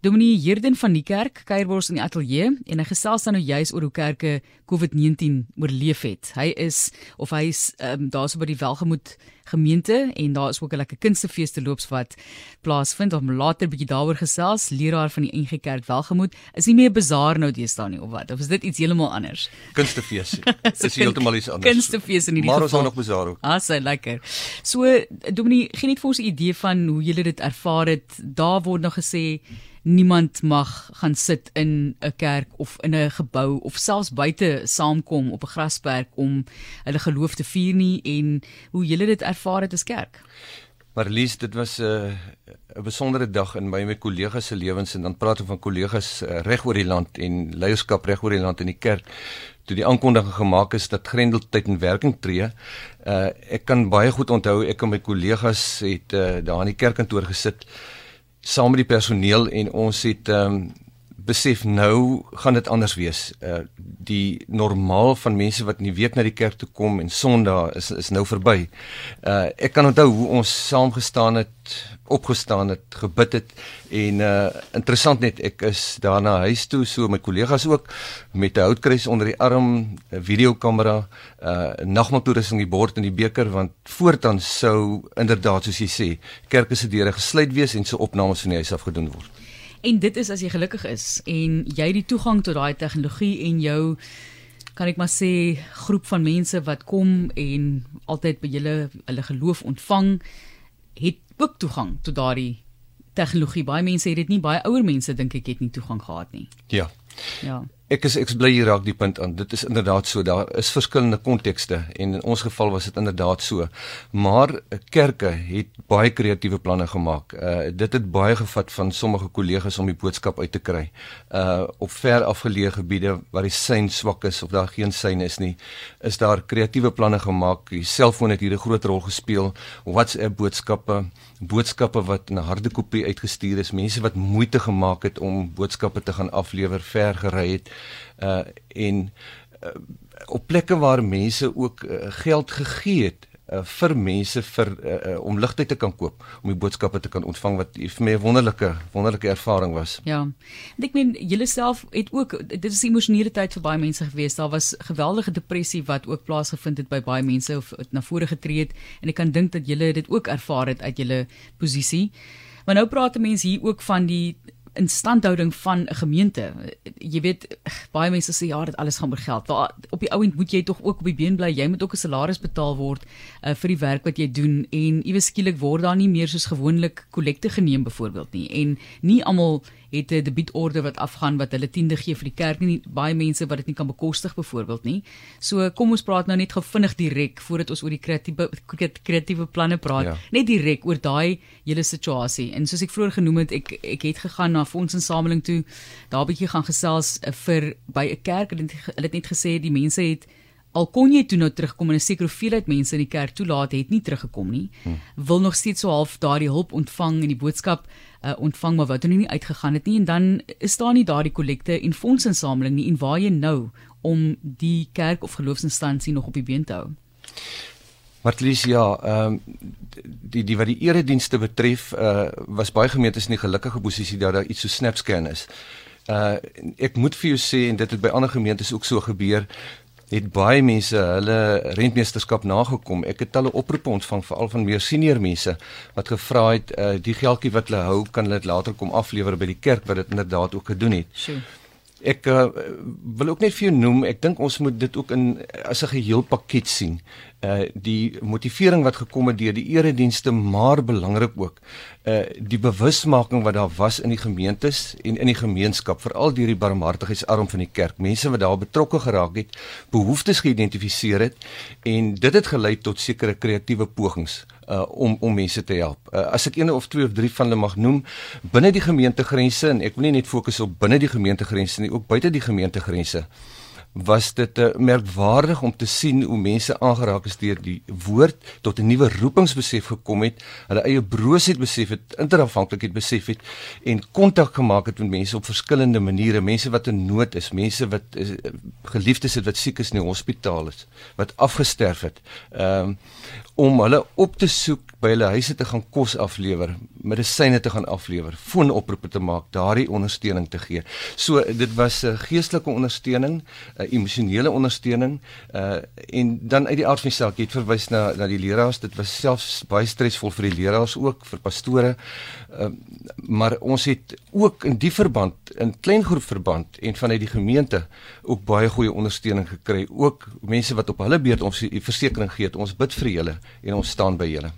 Dominee Herden van die kerk kuierbors in die ateljee en hy gesels dan nou juis oor hoe kerke COVID-19 oorleef het. Hy is of hy is um, daar so by die Welgemoed gemeente en daar is ook 'n lekker kunstefees te loops wat plaasvind om later bietjie daaroor gesels. Leraar van die NG Kerk Welgemoed is nie meer bazaar nou deesdae nie of wat? Of is dit iets heeltemal anders? Kunstefees. Dit is heeltemal iets anders. Kunstefees in hierdie geval. Maar ons nog bazaar ook. Ah, sy lekker. So Dominee, gee net vir ons 'n idee van hoe julle dit ervaar het. Daar word nog gesê niemand mag gaan sit in 'n kerk of in 'n gebou of selfs buite saamkom op 'n grasperk om hulle geloof te vier nie en hoe julle dit ervaar het as kerk. Maar Lies, dit was 'n uh, 'n besondere dag in my en my kollegas se lewens en dan praat ek van kollegas uh, reg oor die land en leierskap reg oor die land in die kerk. Toe die aankondiging gemaak is dat Grendeltyd in werking tree, uh, ek kan baie goed onthou ek en my kollegas het uh, daar in die kerkkantoor gesit saam met die personeel en ons het ehm um, besef nou gaan dit anders wees. Uh die normaal van mense wat in die week na die kerk toe kom en Sondag is is nou verby. Uh ek kan onthou hoe ons saam gestaan het, opgestaan het, gebid het en uh interessant net ek is daar na huis toe so my kollegas ook met 'n houtkruis onder die arm, 'n videokamera, uh nagmaaltoerusting die bord en die beker want voortaan sou inderdaad soos jy sê, kerke se deure gesluit wees en so opnames van die huis af gedoen word. En dit is as jy gelukkig is en jy die toegang tot daai tegnologie en jou kan ek maar sê groep van mense wat kom en altyd by julle hulle geloof ontvang het ook toegang tot daardie tegnologie. Baie mense het dit nie, baie ouer mense dink ek het nie toegang gehad nie. Ja. Ja. Ek is ek bly hier raak die punt aan. Dit is inderdaad so. Daar is verskillende kontekste en in ons geval was dit inderdaad so. Maar kerke het baie kreatiewe planne gemaak. Uh dit het baie gevat van sommige kollegas om die boodskap uit te kry. Uh op ver afgeleë gebiede waar die sein swak is of daar geen sein is nie, is daar kreatiewe planne gemaak. Die selfoon het hier 'n groot rol gespeel. WhatsApp boodskappe, boodskappe wat in 'n harde kopie uitgestuur is, mense wat moeite gemaak het om boodskappe te gaan aflewer, ver gery het uh en uh, op plekke waar mense ook uh, geld gegee het uh, vir mense vir uh, uh, om ligte te kan koop om die boodskappe te kan ontvang wat vir my 'n wonderlike wonderlike ervaring was. Ja. En ek meen julle self het ook dit is 'n emosionele tyd vir baie mense gewees. Daar was geweldige depressie wat ook plaasgevind het by baie mense of na vore getree het en ek kan dink dat julle dit ook ervaar het uit julle posisie. Maar nou praat mense hier ook van die instandhouding van 'n gemeente. Jy weet baie mense sê ja, dit alles gaan oor geld. Maar op die ou end moet jy tog ook op die been bly. Jy moet ook 'n salaris betaal word uh, vir die werk wat jy doen en iewes skielik word daar nie meer soos gewoonlik kollekte geneem byvoorbeeld nie. En nie almal het 'n debietorde wat afgaan wat hulle tiende gee vir die kerk nie. Baie mense wat dit nie kan bekostig byvoorbeeld nie. So kom ons praat nou net gou vinnig direk voordat ons oor die kreatiewe kreatiewe planne praat. Ja. Net direk oor daai hele situasie. En soos ek vroeër genoem het, ek ek het gegaan na fondsinsameling toe. Daar bietjie gaan gesels uh, vir by 'n kerk. Hulle het, het net gesê die mense het Al kon jy toe nou terugkom en 'n sekere hoeveelheid mense in die kerk toelaat het nie teruggekom nie. Hmm. Wil nog steeds so half daardie hulp ontvang en die boodskap uh, ontvang maar wat er nie uitgegaan het nie en dan is daar nie daardie kollekte en fondsinsameling nie en waar jy nou om die kerk of geloofsinstansie nog op die been te hou. Martlies ja, ehm um, die die wat die eredienste betref, uh was baie gemeentes in die gelukkige posisie dat daar iets so SnapScan is. Uh ek moet vir jou sê en dit het by ander gemeentes ook so gebeur het baie mense hulle rentmeesterskap nagekom. Ek het hulle oproepe ontvang veral van meer senior mense wat gevra het uh, die geldjie wat hulle hou kan hulle dit later kom aflewer by die kerk wat dit inderdaad ook gedoen het. Sure. Ek uh, wil ook net vir jou noem, ek dink ons moet dit ook in as 'n geheel pakket sien. Uh die motivering wat gekom het deur die eredienste, maar belangrik ook uh die bewusmaking wat daar was in die gemeentes en in die gemeenskap, veral deur die barmhartigheidsarm van die kerk. Mense wat daar betrokke geraak het, behoeftes geïdentifiseer het en dit het gelei tot sekere kreatiewe pogings uh om om mense te help. Uh, as ek een of twee of drie van hulle mag noem binne die gemeentegrense en ek wil nie net fokus op binne die gemeentegrense nie, ook buite die gemeentegrense was dit uh, merkwaardig om te sien hoe mense aangeraak is deur die woord tot 'n nuwe roepingsbesef gekom het, hulle eie broosheid besef het, interafhanklikheid besef het en kontak gemaak het met mense op verskillende maniere, mense wat in nood is, mense wat is, geliefdes het wat siek is in die hospitaal is, wat afgesterf het. Ehm um, om hulle op te soek by hulle huise te gaan kos aflewer, medisyne te gaan aflewer, foonoproepe te maak, daardie ondersteuning te gee. So dit was 'n uh, geestelike ondersteuning, 'n uh, emosionele ondersteuning, uh en dan uit die aard van die saak het verwys na na die leraars. Dit was selfs baie stresvol vir die leraars ook, vir pastore. Uh maar ons het ook in die verband, in klein groep verband en vanuit die gemeente ook baie goeie ondersteuning gekry. Ook mense wat op hulle beurt ons versekerings gee, ons bid vir julle en ons staan by julle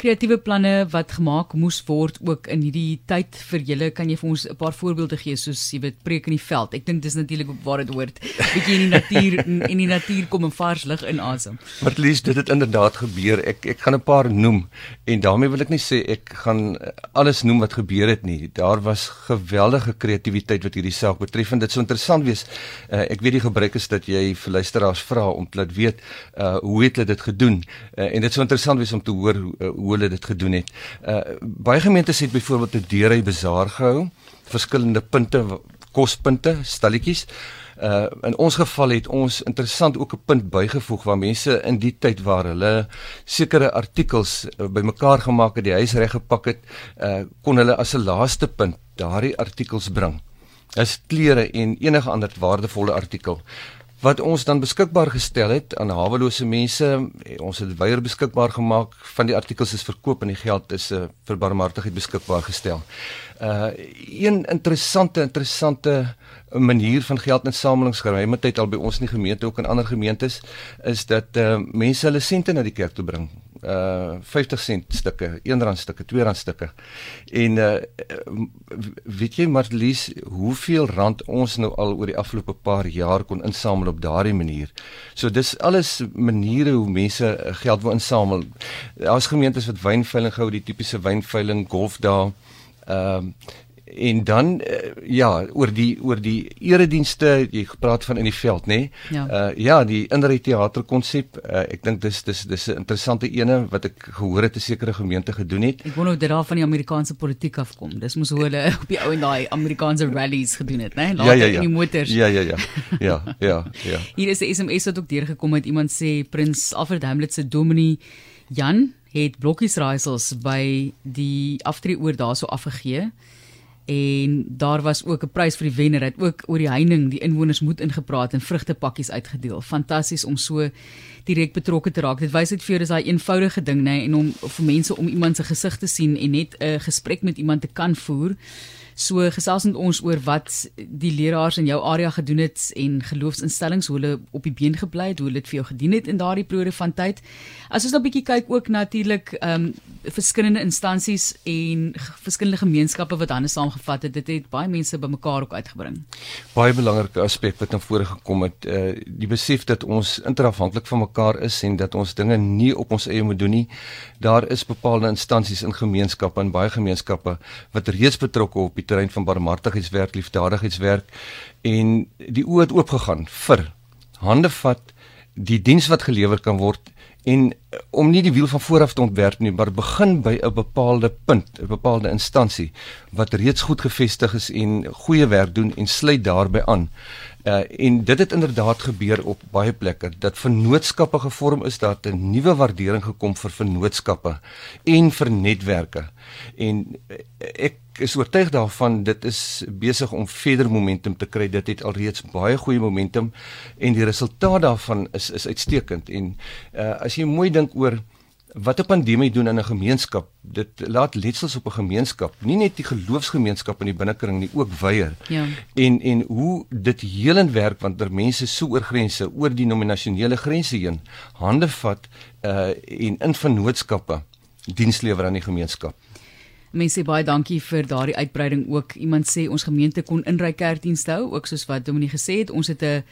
kreatiewe planne wat gemaak moes word ook in hierdie tyd vir julle. Kan jy vir ons 'n paar voorbeelde gee soos jy weet preek in die veld? Ek dink dis natuurlik waar dit hoort. Bietjie in die natuur in die natuur kom en vars lug inasem maar lees dit het inderdaad gebeur. Ek ek gaan 'n paar noem en daarmee wil ek nie sê ek gaan alles noem wat gebeur het nie. Daar was geweldige kreatiwiteit wat hierdie saak betref en dit sou interessant wees. Uh, ek weet die gebruik is dat jy vir luisteraars vra om te laat weet uh, hoe het hulle dit gedoen? Uh, en dit sou interessant wees om te hoor uh, hoe hulle dit gedoen het. Uh baie gemeentes het byvoorbeeld 'n deurry bazaar gehou, verskillende punte kospunte, stalletjies. Uh in ons geval het ons interessant ook 'n punt bygevoeg waar mense in die tyd waar hulle sekere artikels uh, bymekaar gemaak het, die huis reg gepak het, uh kon hulle as 'n laaste punt daardie artikels bring. Is klere en enige ander waardevolle artikel wat ons dan beskikbaar gestel het aan hawelose mense. Ons het weier beskikbaar gemaak van die artikels is verkoop en die geld is uh, vir barmhartigheid beskikbaar gestel. Uh een interessante interessante manier van geldinsamelingsgery met tyd al by ons in die gemeente ook in ander gemeentes is dat uh mense hulle sente na die kerk toe bring uh 50 sent stukke, 1 rand stukke, 2 rand stukke. En uh weet jy Marlies, hoeveel rand ons nou al oor die afgelope paar jaar kon insamel op daardie manier. So dis alles maniere hoe mense uh, geld wil insamel. Daar's gemeentes wat wynveiling hou, die tipiese wynveiling, golfdae. Ehm uh, en dan uh, ja oor die oor die eredienste jy gepraat van in die veld nê nee? ja. Uh, ja die inry teater konsep uh, ek dink dis dis dis 'n interessante ene wat ek gehoor het 'n sekere gemeente gedoen het ek wonder of dit daar van die Amerikaanse politiek afkom dis mos hoe hulle op die ou en daai Amerikaanse rallies gedoen het nê nee? later ja, ja, ja. in die motors ja ja ja ja ja ja hier is 'n SMS wat ook deurgekom het iemand sê prins Alfred Hamlet se dominee Jan het blokkies raaisels by die aftreeoor daarso afgegee en daar was ook 'n prys vir die wenner het ook oor die heining die inwoners moet ingepraat en vrugtepakkies uitgedeel. Fantasties om so direk betrokke te raak. Dit wys dit vir jou dis daai eenvoudige ding nê en om vir mense om iemand se gesig te sien en net 'n gesprek met iemand te kan voer So gesels met ons oor wat die leraars in jou area gedoen het en geloofsinstellings hoe hulle op die been gebly het, hoe hulle dit vir jou gedien het in daardie periode van tyd. As ons nou 'n bietjie kyk ook natuurlik ehm um, verskillende instansies en verskillende gemeenskappe wat hande saamgevat het, dit het baie mense bymekaar ook uitgebring. Baie belangrike aspek wat na vore gekom het, eh uh, die besef dat ons interafhanklik van mekaar is en dat ons dinge nie op ons eie moet doen nie. Daar is bepaalde instansies in gemeenskappe en baie gemeenskappe wat reeds betrokke op die terrein van barmhartigheidswerk, liefdadigheidswerk en die oë het oopgegaan vir hande vat die diens wat gelewer kan word en om nie die wiel van vooraf te ontwerp nie, maar begin by 'n bepaalde punt, 'n bepaalde instansie wat reeds goed gevestig is en goeie werk doen en sluit daarbey aan. Uh en dit het inderdaad gebeur op baie plekke dat vennootskappe gevorm is dat 'n nuwe waardering gekom vir vennootskappe en vir netwerke. En ek is oortuig daarvan dit is besig om verder momentum te kry. Dit het alreeds baie goeie momentum en die resultaat daarvan is is uitstekend. En uh as jy mooi dink oor wat 'n pandemie doen in 'n gemeenskap, dit laat letsels op 'n gemeenskap, nie net die geloofsgemeenskap in die binnekring nie, ook wyeer. Ja. En en hoe dit helend werk want er mense so oor grense, oor die nominasionele grense heen, hande vat uh en in vennootskappe diens lewer aan die gemeenskap. Mense baie dankie vir daardie uitbreiding ook. Iemand sê ons gemeente kon inry kerkdienste hou, ook soos wat Dominee gesê het. Ons het 'n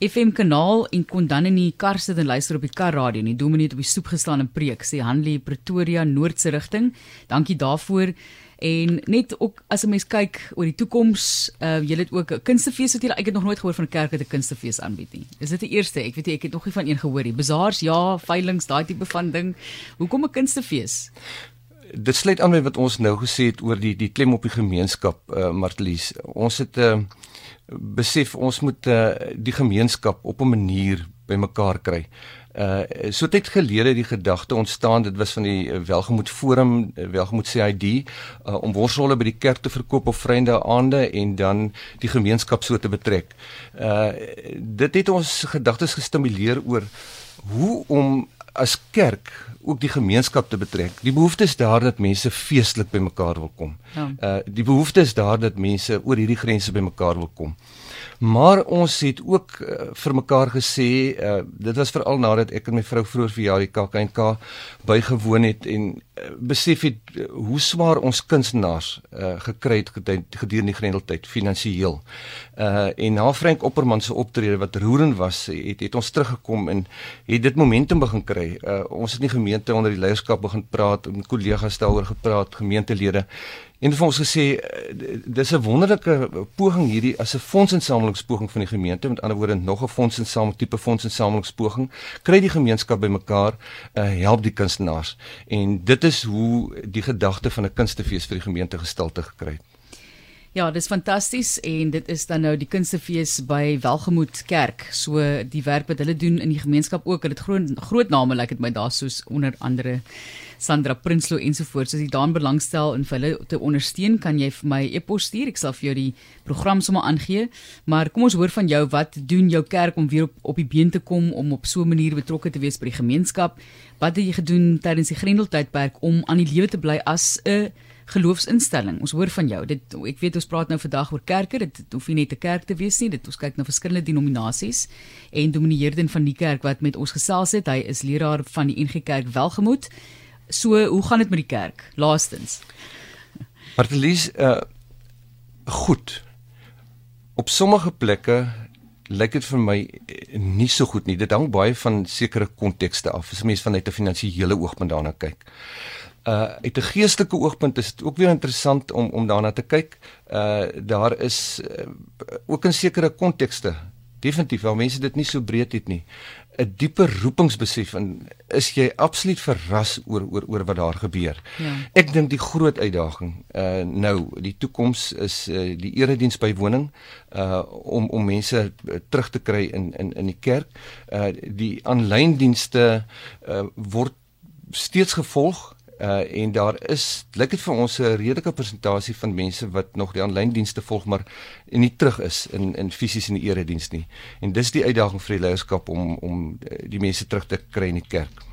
FM kanaal en kon dan in die kar sit en luister op die karradio. Die Dominee het op die stoep gestaan en preek, sê Hanlie Pretoria noordse rigting. Dankie daarvoor. En net ook as 'n mens kyk oor die toekoms, uh jy het ook 'n kunstefees wat jy ek het nog nooit gehoor van 'n kerk wat 'n kunstefees aanbied nie. Is dit die eerste? Ek weet nie, ek het nog nie van een gehoor nie. Bazaars, ja, veilinge, daai tipe van ding. Hoekom 'n kunstefees? Dit sluit aan by wat ons nou gesê het oor die die klem op die gemeenskap uh, Martlies. Ons het 'n uh, besef ons moet uh, die gemeenskap op 'n manier bymekaar kry. Uh so tyd gelede die gedagte ontstaan dit was van die Welgemoed Forum Welgemoed CID uh, om worsrolle by die kerk te verkoop op Vryende aande en dan die gemeenskap so te betrek. Uh dit het ons gedagtes gestimuleer oor hoe om as kerk ook die gemeenskap te betrek. Die behoefte is daar dat mense feestelik bymekaar wil kom. Ja. Uh die behoefte is daar dat mense oor hierdie grense bymekaar wil kom. Maar ons het ook uh, vir mekaar gesê, uh, dit was veral nadat ek en my vrou vroeër vir jaar die KAKNK bygewoon het en uh, besef het uh, hoe swaar ons kunstenaars uh, gekry het gedurende die grendeltyd finansiëel. Uh en na Frank Opperman se optrede wat roerend was, het het ons teruggekom en het dit momentum begin kry. Uh ons het in die gemeente onder die leierskap begin praat, met kollegas daaroor gepraat, gemeentelede En vir ons gesê eh, dis 'n wonderlike poging hierdie as 'n fondsinsamelingspoging van die gemeente, met ander woorde nog 'n fondsinsamel tipe fondsinsamelingspoging, kry die gemeenskap bymekaar, uh, help die kunstenaars. En dit is hoe die gedagte van 'n kunstefees vir die gemeente gestalte gekry het. Ja, dis fantasties en dit is dan nou die kunstefees by Welgemoed Kerk. So die werk wat hulle doen in die gemeenskap ook, hulle het groot groot name lyk like dit my daar soos onder andere Sandra Prinsloo ensovoorts. As jy daan belangstel en vir hulle te ondersteun, kan jy vir my e-pos stuur. Ek sal vir jou die program sommer aangee. Maar kom ons hoor van jou, wat doen jou kerk om weer op op die been te kom om op so 'n manier betrokke te wees by die gemeenskap? Wat het jy gedoen tydens die Grendeltydperk om aan die lewe te bly as 'n geloofsinstelling. Ons hoor van jou. Dit ek weet ons praat nou vandag oor kerke. Dit hoef nie net 'n kerk te wees nie. Dit ons kyk na verskillende denominasies en Dominee Herden van die kerk wat met ons gesels het. Hy is leraar van die NG Kerk Welgemoed. So, hoe gaan dit met die kerk? Laastens. Martelies, uh goed. Op sommige plekke lyk dit vir my eh, nie so goed nie. Dit hang baie van sekere kontekste af. As 'n mens vanuit 'n finansiële oogpunt daarna kyk uh uit 'n geestelike oogpunt is dit ook weer interessant om om daarna te kyk. Uh daar is uh, ook in sekere kontekste definitief wel mense dit nie so breed het nie. 'n dieper roepingsbesef en is jy absoluut verras oor oor oor wat daar gebeur. Ja. Ek dink die groot uitdaging uh nou die toekoms is uh die erediens by woning uh om om mense terug te kry in in in die kerk. Uh die aanlyn dienste uh word steeds gevolg Uh en daar is lyk dit vir ons 'n redelike persentasie van mense wat nog die aanlyn dienste volg maar nie terug is in in fisies in die erediens nie. En dis die uitdaging vir die leierskap om om uh, die mense terug te kry in die kerk.